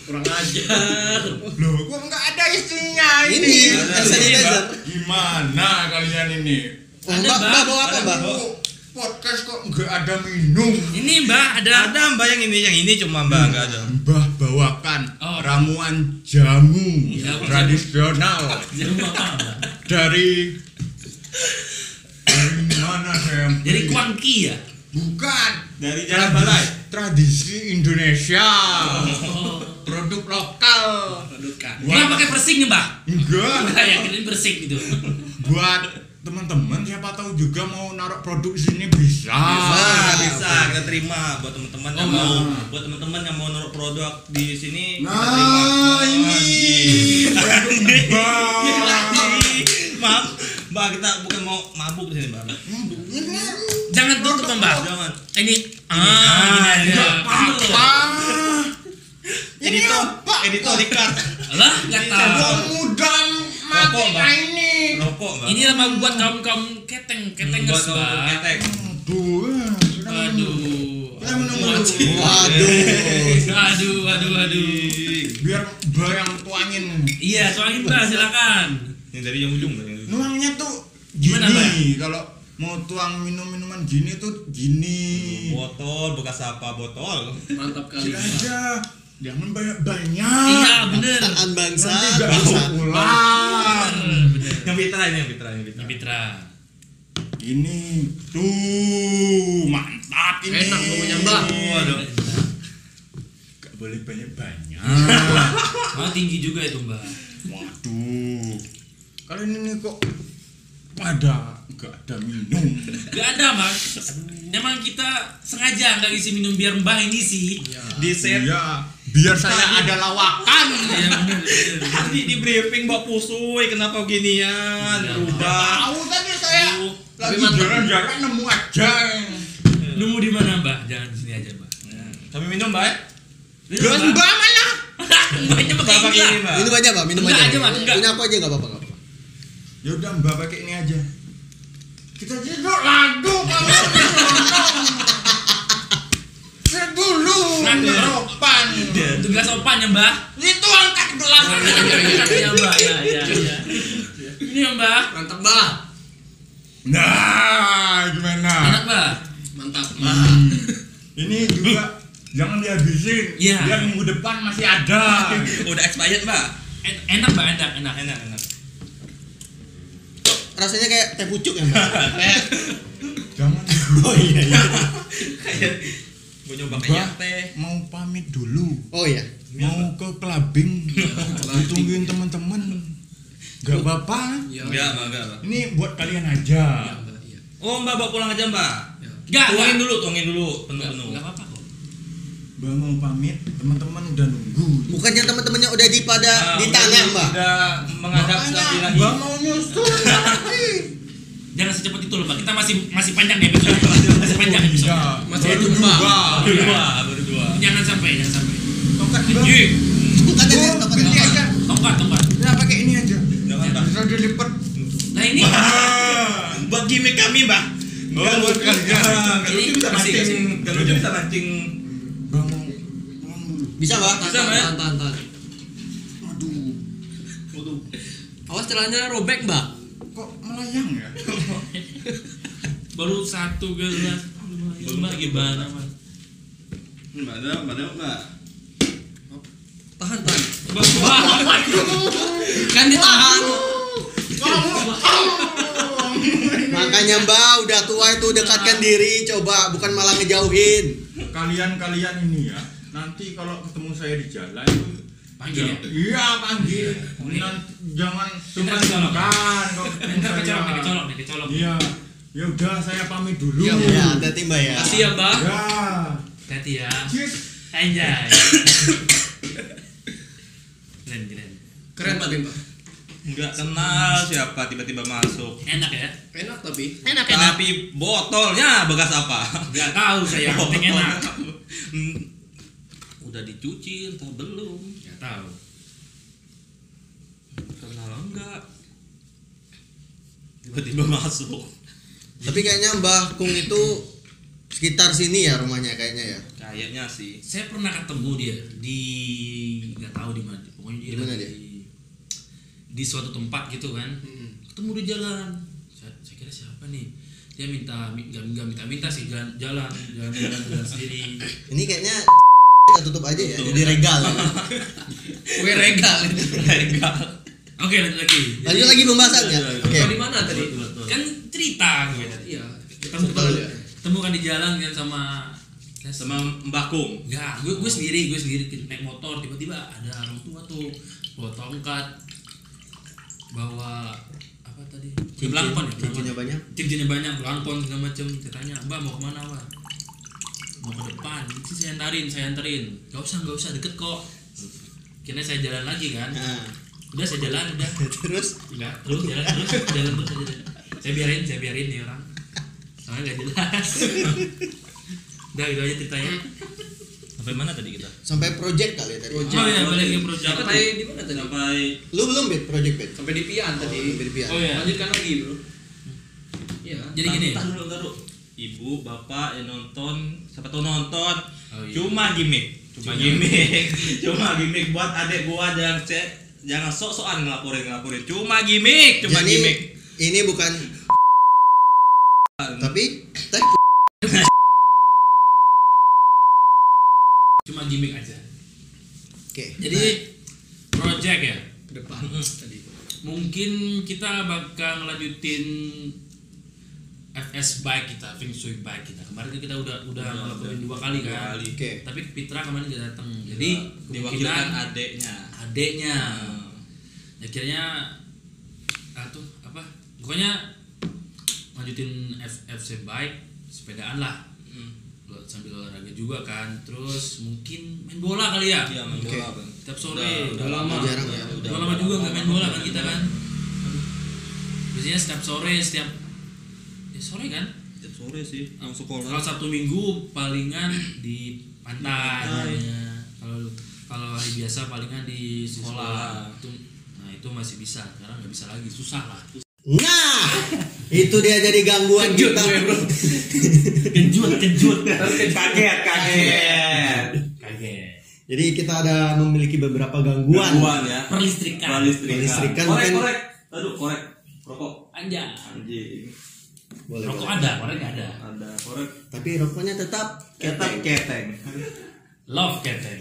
Speaker 7: Kurang ajar.
Speaker 9: Loh, kok nggak ada isinya
Speaker 4: Ini
Speaker 9: ini?
Speaker 4: sanitizer.
Speaker 9: Gimana kalian ini?
Speaker 4: Mbak, Mbak bawa apa, Mbak?
Speaker 9: Podcast kok nggak ada minum?
Speaker 5: Ini mbak ada.
Speaker 3: Ada mbak yang ini, yang ini cuma mbak nggak ada.
Speaker 9: Mbah bawakan
Speaker 5: Oh.
Speaker 9: ramuan jamu
Speaker 5: Jamu.
Speaker 9: tradisional
Speaker 5: mbak?
Speaker 9: dari dari mana saya?
Speaker 5: Dari? Kuangki ya.
Speaker 9: Bukan
Speaker 3: Dari Jalan Balai.
Speaker 9: Tradisi Indonesia.
Speaker 5: Oh.
Speaker 9: Produk lokal.
Speaker 7: Produkan.
Speaker 5: Nggak pakai persing ya mbak?
Speaker 9: Enggak.
Speaker 5: Enggak ya, kirain persing gitu.
Speaker 9: Buat teman-teman siapa tahu juga mau naruh produk di sini bisa.
Speaker 3: Bisa, bisa kita terima buat teman-teman yang
Speaker 5: Oh,
Speaker 3: mau, buat teman-teman yang mau naruh produk di sini kita terima.
Speaker 9: Nah, ini Mbak.
Speaker 3: Maaf, mbak kita bukan mau mabuk di sini mbak.
Speaker 5: Jangan tutup mbak.
Speaker 3: Jangan.
Speaker 5: Ini ah, ini
Speaker 9: Nggak
Speaker 5: aja.
Speaker 9: apa-apa.
Speaker 3: Editor, editor Ricard.
Speaker 5: Lah, nggak tahu.
Speaker 9: Kaum muda
Speaker 3: Rokok, Mbak.
Speaker 9: ini.
Speaker 3: Rokok mbak.
Speaker 5: Ini lama buat kaum kaum keteng ketengers
Speaker 3: buat kaum
Speaker 5: mbak.
Speaker 3: ketek.
Speaker 9: Aduh, minum.
Speaker 5: Aduh.
Speaker 9: Kita minum dulu.
Speaker 4: Waduh.
Speaker 5: Aduh, aduh, aduh.
Speaker 9: Biar Mbak yang tuangin.
Speaker 5: Iya, tuangin mbak, silakan.
Speaker 3: Yang dari yang ujung mbak.
Speaker 9: Nuangnya tuh
Speaker 5: Gimana,
Speaker 9: gini. Kalau mau tuang minum-minuman gini tuh gini.
Speaker 3: Botol bekas apa botol?
Speaker 7: Mantap kali. Mbak.
Speaker 9: aja. Jangan banyak-banyak.
Speaker 5: Iya, bener.
Speaker 4: Tangan bangsa.
Speaker 9: Nanti gak
Speaker 4: bangsa.
Speaker 9: bisa pulang.
Speaker 3: Yang ini yang Fitra yang Fitra.
Speaker 5: Mitra.
Speaker 9: Ini tuh mantap ini.
Speaker 7: Enak ngomongnya, Mbak.
Speaker 3: Waduh.
Speaker 9: Gak boleh banyak-banyak.
Speaker 5: Mau tinggi juga itu mbak.
Speaker 9: Waduh. Kalian ini kok ada gak ada minum?
Speaker 5: Gak ada mas. Emang kita sengaja nggak isi minum biar mbak ini sih.
Speaker 3: Di set
Speaker 9: Iya, biar saya ada lawakan.
Speaker 5: Iya bener. bener.
Speaker 3: Tadi di briefing Mbak Pusui kenapa ginian
Speaker 5: Iya.
Speaker 3: berubah.
Speaker 9: Tahu tadi saya lagi jalan-jalan nemu aja.
Speaker 5: Nemu di mana mbak? Jangan di sini aja mbak.
Speaker 3: Kami minum Mbak. ya?
Speaker 9: Gelas mbak mana?
Speaker 5: Mbaknya enggak.
Speaker 3: ini Mbak.
Speaker 4: Minum aja, Mbak. Minum
Speaker 5: Enggak
Speaker 4: aja.
Speaker 5: aja, Mbak.
Speaker 4: Punya aku aja enggak apa-apa.
Speaker 9: Ya udah mbak pakai ini aja. Kita tidur lagu kalau dulu
Speaker 5: Lagu.
Speaker 9: Ropan.
Speaker 5: Itu gelas opan ya mbak?
Speaker 9: Itu angkat gelas.
Speaker 5: Iya mbak, ya ya ya. Ini ya mbak.
Speaker 7: Mantap mbak.
Speaker 9: Nah, gimana?
Speaker 5: Enak mbak.
Speaker 7: Mantap.
Speaker 9: Ini juga jangan dihabisin.
Speaker 5: Iya.
Speaker 9: Biar minggu depan masih ada.
Speaker 3: Udah expired Mbak.
Speaker 5: En- Enak mbak, enak enak.
Speaker 3: Enak enak.
Speaker 4: Rasanya kayak teh pucuk ya, Mbak. Kayak
Speaker 9: Jangan.
Speaker 4: Oh iya iya.
Speaker 3: Kayak gue nyoba kayak teh.
Speaker 9: mau pamit dulu.
Speaker 4: Oh iya.
Speaker 9: Mau ke clubbing. Ditungguin teman-teman. Gak apa-apa.
Speaker 7: Iya.
Speaker 3: Enggak Mbak, enggak.
Speaker 9: Ini buat kalian aja.
Speaker 7: Iya, Mbak, iya.
Speaker 3: Oh Mbak bawa pulang aja Mbak.
Speaker 5: Enggak,
Speaker 3: Tuangin dulu, tuangin dulu, penuh-penuh.
Speaker 5: enggak apa-apa.
Speaker 9: Mbak mau pamit, teman-teman udah nunggu.
Speaker 4: Bukannya teman-temannya udah di pada
Speaker 3: Ah,
Speaker 4: di tanah, Mbak.
Speaker 3: Udah menghadap Nabi lagi.
Speaker 9: Mbak mau nyusul lagi.
Speaker 5: Jangan secepat itu loh mbak. Kita masih masih panjang nih episode. Masih panjang episode.
Speaker 9: Ya,
Speaker 7: Masih
Speaker 9: baru
Speaker 7: Mbak.
Speaker 9: dua.
Speaker 3: Berdua, berdua.
Speaker 5: Jangan sampai, jangan sampai.
Speaker 9: Tongkat Mbak.
Speaker 4: Tempat
Speaker 9: ganti aja.
Speaker 5: tongkat, tongkat.
Speaker 9: Ya pakai ini aja.
Speaker 3: Jangan Mbak.
Speaker 9: Bisa
Speaker 5: Nah ini
Speaker 3: buat gimmick kami mbak
Speaker 6: Oh, buat kalian.
Speaker 3: Lucu bisa mancing lucu bisa mancing
Speaker 4: Bisa, Mbak?
Speaker 5: Bisa, Mbak?
Speaker 2: Tahan, tahan, tahan. Awas celananya robek, Mbak.
Speaker 9: Kok melayang ya?
Speaker 5: baru satu gelas. Mbak gimana mas?
Speaker 3: mbak ada mbak ada mbak
Speaker 2: Tahan, tahan. kan ditahan.
Speaker 4: Makanya Mbak udah tua itu dekatkan diri, coba bukan malah ngejauhin.
Speaker 9: Kalian-kalian ini ya, nanti kalau ketemu saya di jalan itu
Speaker 5: Panggil ya?
Speaker 9: Iya panggil. Nanti jangan
Speaker 5: kecolok.
Speaker 9: sungkan kalau ketemu saya.
Speaker 5: kecolok, kecolok, kecolok.
Speaker 9: Iya. Ya udah saya pamit dulu.
Speaker 2: Iya,
Speaker 4: Ya, hati-hati Mbak ya.
Speaker 2: Kasih ya, Mbak.
Speaker 9: Ya.
Speaker 5: Hati ya.
Speaker 9: Cheers.
Speaker 5: Anjay. keren.
Speaker 3: Nggak kenal siapa tiba-tiba masuk
Speaker 5: Enak ya?
Speaker 2: Enak tapi.
Speaker 5: Enak enak.
Speaker 3: tapi botolnya bekas apa
Speaker 5: Gak tahu saya, penting enak.
Speaker 3: Hmm. udah dicuci entah belum
Speaker 5: Gak tahu.
Speaker 3: kenal enggak tiba-tiba masuk
Speaker 4: Tapi kayaknya Mbah Kung itu sekitar sini ya rumahnya kayaknya ya.
Speaker 3: kayaknya sih
Speaker 5: Saya pernah ketemu dia di nggak tahu di mana. Pokoknya dia
Speaker 4: Di mana dia?
Speaker 5: Di, suatu tempat gitu kan. Ketemu di jalan. Saya, saya kira siapa nih? Dia minta mi- nggak nggak minta minta sih jalan jalan jalan jalan, jalan sendiri.
Speaker 4: Ini kayaknya kita tutup aja ya, jadi regal. ya.
Speaker 2: Kue regal itu.
Speaker 3: enggak
Speaker 5: Oke lanjut lagi.
Speaker 4: Lanjut lagi pembahasannya. Oke.
Speaker 2: Kau di mana tadi?
Speaker 5: Kan cerita gue tadi.
Speaker 2: Iya.
Speaker 5: Ketemu
Speaker 2: Betul, ya.
Speaker 5: ketemu kan di jalan kan sama
Speaker 3: sama Mbak Kung
Speaker 5: Enggak, gue gue sendiri, gue sendiri naik motor tiba-tiba ada orang tua tuh bawa tongkat, bawa apa tadi?
Speaker 4: Cincin,
Speaker 5: Belangkon ya,
Speaker 4: cincinnya banyak.
Speaker 5: Cincinnya banyak, belangkon segala macam. Ditanya, Mbak mau ke mana, Mbak? Mau ke depan. Itu saya antarin, saya anterin. Gak usah, gak usah deket kok. Kira saya jalan lagi kan?
Speaker 4: Nah,
Speaker 5: Udah saya jalan, udah.
Speaker 4: terus
Speaker 5: Enggak, terus jalan terus, jalan terus aja. Saya biarin, saya biarin nih orang. Soalnya gak jelas. udah gitu aja ceritanya.
Speaker 3: Sampai mana tadi kita
Speaker 4: sampai project kali ya tadi.
Speaker 2: Project.
Speaker 5: Oh iya, balik ke project.
Speaker 2: Sampai di mana tadi?
Speaker 3: sampai
Speaker 4: Lu belum bet project bet?
Speaker 2: Sampai di Pian tadi.
Speaker 4: sampai di Pian.
Speaker 5: Oh iya.
Speaker 2: Lanjutkan lagi, Bro. Iya.
Speaker 5: Jadi gini.
Speaker 3: Tahan dulu, tahan dulu. ibu bapak yang nonton siapa tahu nonton
Speaker 5: Oh, iya.
Speaker 3: cuma gimmick cuma gimmick cuma gimmick buat adik gua jangan cek jangan sok-sokan ngelaporin ngelaporin cuma gimmick cuma
Speaker 4: Jadi
Speaker 3: gimmick
Speaker 4: ini bukan tapi teh
Speaker 5: Cuma gimmick aja. Jadi project ya.
Speaker 2: Ke depan tadi.
Speaker 5: Mungkin kita bakal ngelanjutin FS bike kita, Feng Shui bike kita. Kemarin kan kita udah udah ngelakuin dua kali
Speaker 3: Dua
Speaker 5: kan.
Speaker 3: kali.
Speaker 4: Oke.
Speaker 5: Tapi Pitra kemarin nggak datang. Jadi
Speaker 3: diwakilkan
Speaker 5: kemungkinan
Speaker 3: adiknya
Speaker 5: adeknya. Akhirnya ah, tuh apa? Pokoknya lanjutin F- FC bike sepedaan lah.
Speaker 3: Hmm.
Speaker 5: Sambil olahraga juga kan. Terus mungkin main bola kali ya.
Speaker 3: Iya main
Speaker 4: Oke.
Speaker 3: bola Bang.
Speaker 5: Tiap sore
Speaker 3: udah lama
Speaker 4: Jarang ya.
Speaker 5: udah, lama juga nggak main bola kan kita kan biasanya setiap sore setiap ya sore kan
Speaker 3: Tiap sore sih yang sekolah
Speaker 5: kalau sabtu minggu palingan di pantai ya. kalau kalau hari biasa palingan di sekolah,
Speaker 3: sekolah.
Speaker 5: itu nah itu masih bisa sekarang nggak bisa lagi susah lah
Speaker 4: Nah, itu dia jadi gangguan kita.
Speaker 5: kejut kejut.
Speaker 3: Kaget kaget.
Speaker 5: Kaget.
Speaker 4: Jadi kita ada memiliki beberapa gangguan.
Speaker 3: gangguan ya.
Speaker 5: Perlistrikan.
Speaker 3: Perlistrikan.
Speaker 4: Perlistrikan
Speaker 3: korek
Speaker 4: mungkin-
Speaker 3: korek. Aduh korek. Rokok.
Speaker 5: Aja
Speaker 3: anjing.
Speaker 4: Boleh,
Speaker 5: rokok
Speaker 4: boleh.
Speaker 5: ada korek ada?
Speaker 3: Ada korek.
Speaker 4: Tapi rokoknya tetap
Speaker 3: keteng. keteng.
Speaker 5: Love keteng.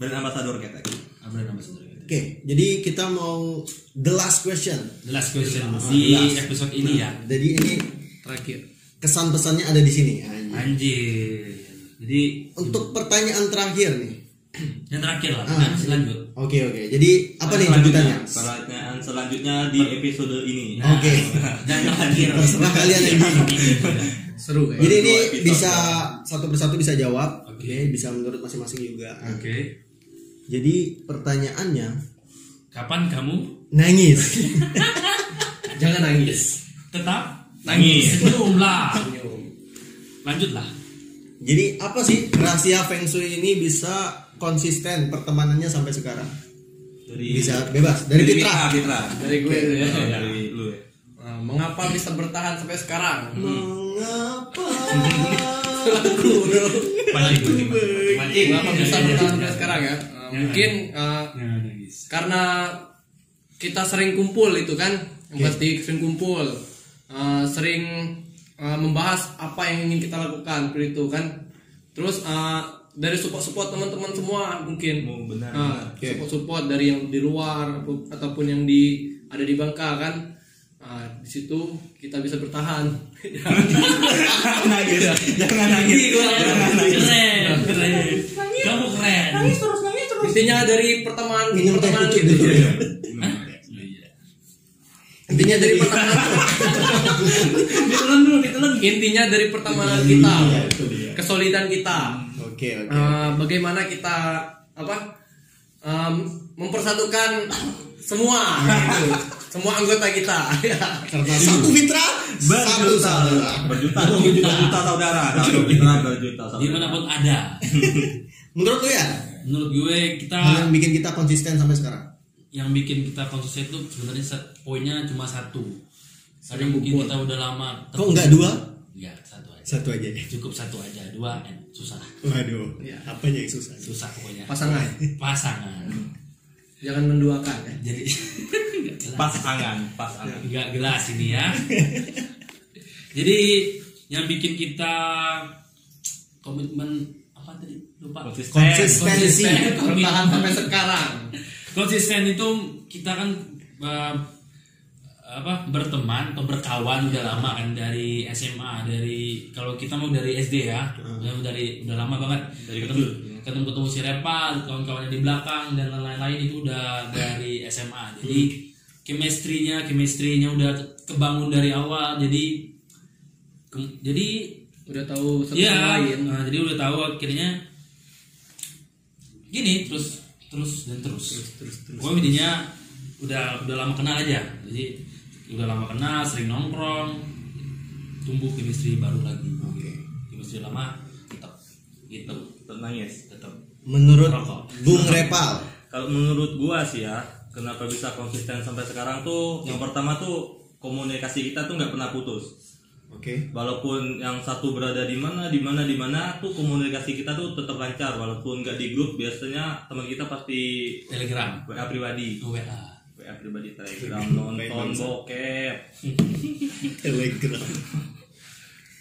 Speaker 3: Brand ambassador keteng.
Speaker 5: Apa nama saudara
Speaker 4: Oke, jadi kita mau the last question.
Speaker 5: The last question
Speaker 4: Ah,
Speaker 5: di
Speaker 4: last.
Speaker 5: episode ini ya.
Speaker 4: Jadi ini
Speaker 2: Terakhir.
Speaker 4: kesan pesannya ada di sini. Anjing.
Speaker 5: Anjir. Jadi
Speaker 4: Untuk pertanyaan terakhir nih.
Speaker 5: yang terakhir lah,
Speaker 4: Ah.
Speaker 5: selanjut.
Speaker 4: Oke oke. Jadi apa nih
Speaker 3: Selanjutnya, pertanyaan selanjutnya di episode ini
Speaker 5: Nah,
Speaker 4: Oke.
Speaker 5: Dan yang terakhir.
Speaker 4: Terserah kalian yang bingung.
Speaker 2: Seru ya.
Speaker 4: Jadi ini bisa satu persatu bisa jawab.
Speaker 5: Oke.
Speaker 4: Oke, bisa menurut masing-masing juga.
Speaker 5: Oke.
Speaker 4: Jadi pertanyaannya
Speaker 5: Kapan kamu
Speaker 4: nangis.
Speaker 2: Jangan nangis.
Speaker 5: tetap
Speaker 3: Nangis.
Speaker 5: Senyum lah. Lanjutlah.
Speaker 4: Jadi apa sih rahasia Feng Shui ini bisa konsisten pertemanannya sampai sekarang?
Speaker 3: dari
Speaker 4: Bisa bebas dari Fitra.
Speaker 3: Fitra Fitra
Speaker 2: Dari gue tuh ya.
Speaker 3: Oh, dari lu ya
Speaker 2: Nah, mengapa bisa bertahan sampai sekarang?
Speaker 4: Mengapa?
Speaker 1: Mancing.
Speaker 2: Mengapa bisa bertahan sampai sekarang ya? Nah, mungkin uh, karena kita sering kumpul itu kan, yang pasti sering kumpul, Uh, sering uh, membahas apa yang ingin kita lakukan seperti itu kan. Terus uh, dari support-support teman-teman semua mungkin.
Speaker 3: Oh, benar,
Speaker 2: Uh, support-support dari yang di luar ataupun yang di ada di Bangka kan. Nah, di situ kita bisa bertahan.
Speaker 5: nangis. Jangan nangis. Jangan nangis. Keren. Keren. Kamu keren
Speaker 2: Intinya dari pertemanan
Speaker 4: Minum teh
Speaker 2: pertemanan gitu.
Speaker 4: dulu.
Speaker 5: Hah?
Speaker 2: Intinya dari pertemanan
Speaker 5: ditelan dulu ditelan
Speaker 2: intinya dari pertemanan kita,
Speaker 4: Iya, itu dia.
Speaker 2: kesolidan kita.
Speaker 4: Oke, oke.
Speaker 2: Eh, bagaimana kita apa em, mempersatukan semua gitu. semua anggota kita
Speaker 4: Karena satu mitra, satu saudara.
Speaker 3: Berjuta, berjuta saudara, satu mitra berjuta saudara.
Speaker 5: di mana pun ada
Speaker 4: Menurut lu ya,
Speaker 5: menurut gue kita
Speaker 4: hal yang bikin kita konsisten sampai sekarang.
Speaker 5: yang bikin kita konsisten itu sebenarnya set- poinnya cuma satu karena
Speaker 2: Sering
Speaker 5: mungkin kita udah lama
Speaker 4: Kok enggak dua?
Speaker 5: ya satu aja
Speaker 4: Satu aja.
Speaker 5: cukup satu aja dua eh, susah
Speaker 4: Waduh, apanya yang susah?
Speaker 5: susah pokoknya
Speaker 2: pasangan
Speaker 5: pasangan
Speaker 2: jangan menduakan ya
Speaker 5: jadi nggak jelas.
Speaker 3: Pas angan, pas angan.
Speaker 5: nggak gelas ini ya jadi yang bikin kita komitmen apa tadi? Lupa.
Speaker 3: Konsisten.
Speaker 4: Konsistensi.
Speaker 2: bertahan sampai sekarang.
Speaker 5: Konsisten itu kita kan eh, apa berteman atau berkawan udah lama kan dari SMA dari kalau kita mau dari SD ya udah dari udah lama banget.
Speaker 3: Dari
Speaker 5: ketemu ketemu ketemu si Repa kawan-kawannya di belakang dan lain-lain itu udah dari SMA jadi chemistry-nya chemistry-nya udah kebangun dari awal. Jadi ke- jadi
Speaker 2: udah tahu satu sama lain
Speaker 5: nah, jadi udah tahu akhirnya gini terus terus dan terus. Terus Pokoknya intinya udah udah lama kenal aja. Jadi udah lama kenal, sering nongkrong, tumbuh chemistry baru lagi.
Speaker 4: Oke.
Speaker 5: Chemistry lama tetap gitu,
Speaker 3: Ternangis.
Speaker 5: tetap.
Speaker 4: Menurut
Speaker 5: Rokok.
Speaker 4: Bung Repal,
Speaker 3: Kalau menurut gua sih ya, kenapa bisa konsisten sampai sekarang tuh, yang pertama tuh komunikasi kita tuh nggak pernah putus.
Speaker 4: Oke.
Speaker 3: Walaupun yang satu berada di mana, di mana, di mana, tuh komunikasi kita tuh tetap lancar. Walaupun nggak di grup, biasanya teman kita pasti
Speaker 5: Telegram,
Speaker 3: WA pribadi,
Speaker 5: WA.
Speaker 3: WA pribadi Telegram, nonton bokep.
Speaker 4: Telegram.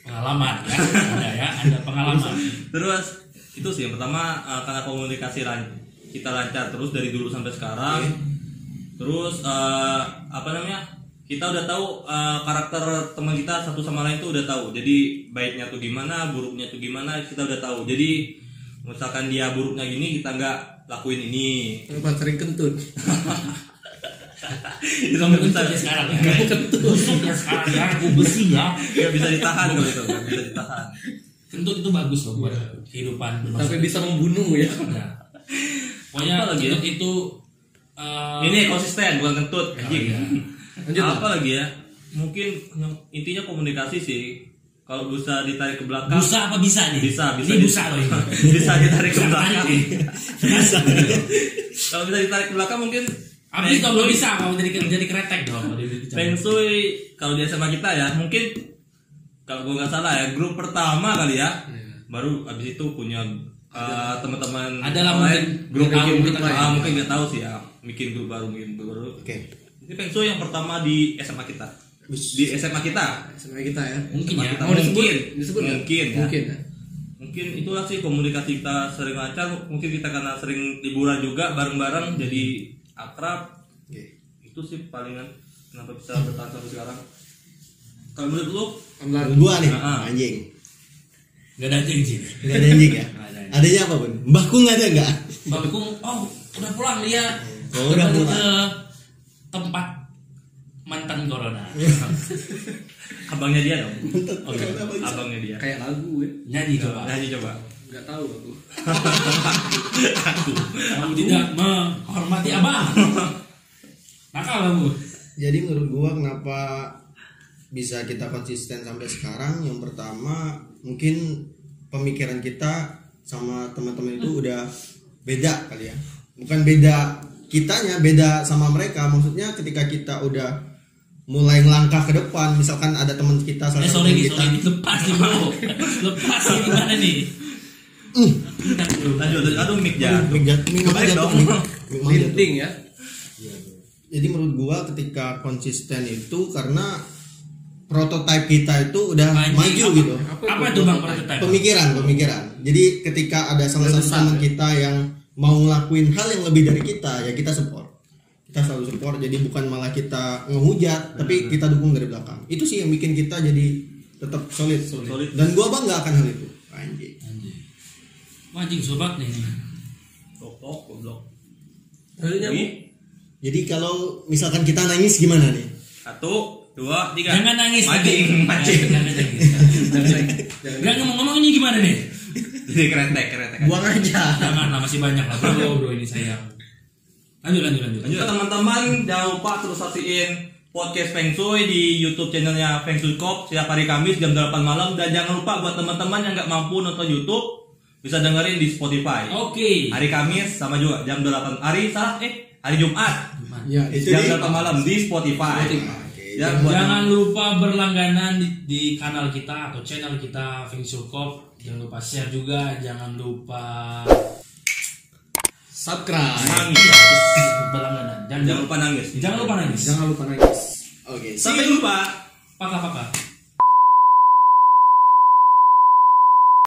Speaker 5: Pengalaman ya, ada ya, ada pengalaman.
Speaker 3: Terus itu sih yang pertama eh, karena komunikasi lan- kita lancar terus dari dulu sampai sekarang. Terus eh, apa namanya? Kita udah tahu eh, karakter teman kita satu sama lain tuh udah tahu. Jadi baiknya tuh gimana, buruknya tuh gimana kita udah tahu. Jadi misalkan dia buruknya gini kita nggak lakuin ini.
Speaker 2: Kenapa sering kentut
Speaker 3: itu nggak bisa
Speaker 5: Kentut ya sekarang ya. Busuk ya sekarang ya, aku besi ya.
Speaker 3: nggak bisa ditahan kalau itu nggak bisa ditahan.
Speaker 5: Kentut itu bagus loh buat kehidupan bermasa
Speaker 2: tapi bisa membunuh ya
Speaker 5: Nah. Pokoknya
Speaker 3: lagi ya?
Speaker 5: kentut itu eh,
Speaker 3: Ini konsisten bukan kentut. anjing.
Speaker 5: iya.
Speaker 2: Lanjut,
Speaker 3: apa lagi ya? Mungkin intinya komunikasi sih. Kalau bisa ditarik ke belakang.
Speaker 5: busa apa bisa nih?
Speaker 3: Bisa, bisa.
Speaker 5: Ini busa loh ini.
Speaker 3: bisa ditarik ke belakang.
Speaker 5: Bisa.
Speaker 3: Kalau bisa ditarik ke belakang mungkin
Speaker 5: nggak
Speaker 3: Shui-
Speaker 5: bisa kalau jadi jadi kretek dong. kalau
Speaker 3: Feng Shui kalau di SMA kita ya mungkin kalau gue nggak salah ya grup pertama kali ya baru abis itu punya uh, teman-teman
Speaker 5: Ada lah
Speaker 3: lain,
Speaker 5: mungkin
Speaker 3: grup
Speaker 5: nggak
Speaker 3: bikin
Speaker 5: kita
Speaker 3: ah,
Speaker 5: ya.
Speaker 3: mungkin nggak tahu sih ya bikin grup baru bikin grup baru
Speaker 4: Oke.
Speaker 3: Ini Feng Shui yang pertama di SMA kita di SMA kita
Speaker 2: sama kita ya
Speaker 5: Mungkin
Speaker 3: SMA
Speaker 5: ya.
Speaker 3: kita.
Speaker 2: mau disebut
Speaker 3: mungkin
Speaker 2: disebut nggak?
Speaker 3: mungkin ya.
Speaker 2: mungkin ya
Speaker 3: mungkin itulah sih komunikasi kita sering lancar mungkin kita karena sering liburan juga bareng-bareng jadi akrab
Speaker 4: Oke.
Speaker 3: itu sih palingan kenapa bisa bertahan sampai sekarang kalau menurut lu.
Speaker 4: Menurut gua nih,
Speaker 3: Ah.
Speaker 4: anjing.
Speaker 5: Gak ada anjing sih.
Speaker 4: Enggak ada anjing ya?
Speaker 5: Nggak ada.
Speaker 4: Adanya apa, Bun? Mbahku enggak ada enggak?
Speaker 5: Babiku, oh udah pulang dia.
Speaker 4: Oh, udah pulang.
Speaker 5: Tempat mantan corona.
Speaker 3: abangnya dia dong
Speaker 5: Oke.
Speaker 3: abangnya dia
Speaker 2: kayak lagu ya
Speaker 5: Nyanyi coba.
Speaker 3: nyanyi coba
Speaker 2: nggak tahu aku
Speaker 5: Kamu tidak menghormati abang. Nakal kamu.
Speaker 4: Jadi menurut gua kenapa bisa kita konsisten sampai sekarang? Yang pertama mungkin pemikiran kita sama teman-teman itu udah beda kali ya. Bukan beda kitanya, beda sama mereka. Maksudnya ketika kita udah mulai ngelangkah ke depan misalkan ada teman kita salah
Speaker 5: Eh
Speaker 4: satu
Speaker 5: sorry nih,
Speaker 4: kita
Speaker 5: sorry lepas nih bro. lepas nih gimana nih? Bentar, bro.
Speaker 3: Lanjut, lanjut. aduh mic ya.
Speaker 4: Mik jat- mik mama
Speaker 3: Kebalik
Speaker 4: jatuh,
Speaker 3: dong.
Speaker 4: mik- mik mama jatuh.
Speaker 2: Linting ya.
Speaker 4: jadi menurut gua ketika konsisten itu karena prototipe kita itu udah
Speaker 5: Anjing,
Speaker 4: maju
Speaker 5: apa-
Speaker 4: gitu
Speaker 5: Apa tuh bang prototype?
Speaker 4: pemikiran pemikiran jadi ketika ada salah satu teman kita yang mau ngelakuin hal yang lebih dari kita ya kita support kita selalu support jadi bukan malah kita ngehujat tapi kita dukung dari belakang itu sih yang bikin kita jadi tetap solid,
Speaker 3: Solid.
Speaker 4: dan gua bangga akan hal itu anjing
Speaker 5: Anjing. Sobat nih.
Speaker 3: Goblok, goblok.
Speaker 4: jadi kalau misalkan kita nangis gimana nih
Speaker 3: Satu, dua, tiga.
Speaker 5: Jangan nangis.
Speaker 3: Mancing, mancing.
Speaker 5: Jangan nangis. Gak ngomong-ngomong ini gimana nih?
Speaker 3: Jadi keretek, keretek.
Speaker 4: buang aja
Speaker 5: Jangan lah masih banyak lah bro bro ini sayang. Lanjut lanjut lanjut.
Speaker 3: Lanjut teman-teman, jangan lupa terus saksiin podcast Feng Shui di YouTube channelnya Feng Shui Cop setiap hari Kamis jam 8 malam dan jangan lupa buat teman-teman yang nggak mampu nonton YouTube bisa dengerin di Spotify.
Speaker 5: Oke.
Speaker 3: Hari Kamis sama juga jam 8 hari salah eh hari Jumat
Speaker 2: Ya,
Speaker 4: itu
Speaker 3: jam
Speaker 4: di
Speaker 3: 8 malam di Spotify.
Speaker 4: Oke,
Speaker 3: Ya, buat
Speaker 5: Jangan lupa berlangganan di, di kanal kita atau channel kita Feng Shui Cop. Jangan lupa share juga, jangan lupa
Speaker 2: subscribe.
Speaker 3: nangis.
Speaker 5: berlangganan.
Speaker 3: Jangan lupa nangis.
Speaker 5: jangan lupa nangis.
Speaker 2: Jangan lupa nangis.
Speaker 4: oke
Speaker 3: Sampai jumpa.
Speaker 5: Paka paka.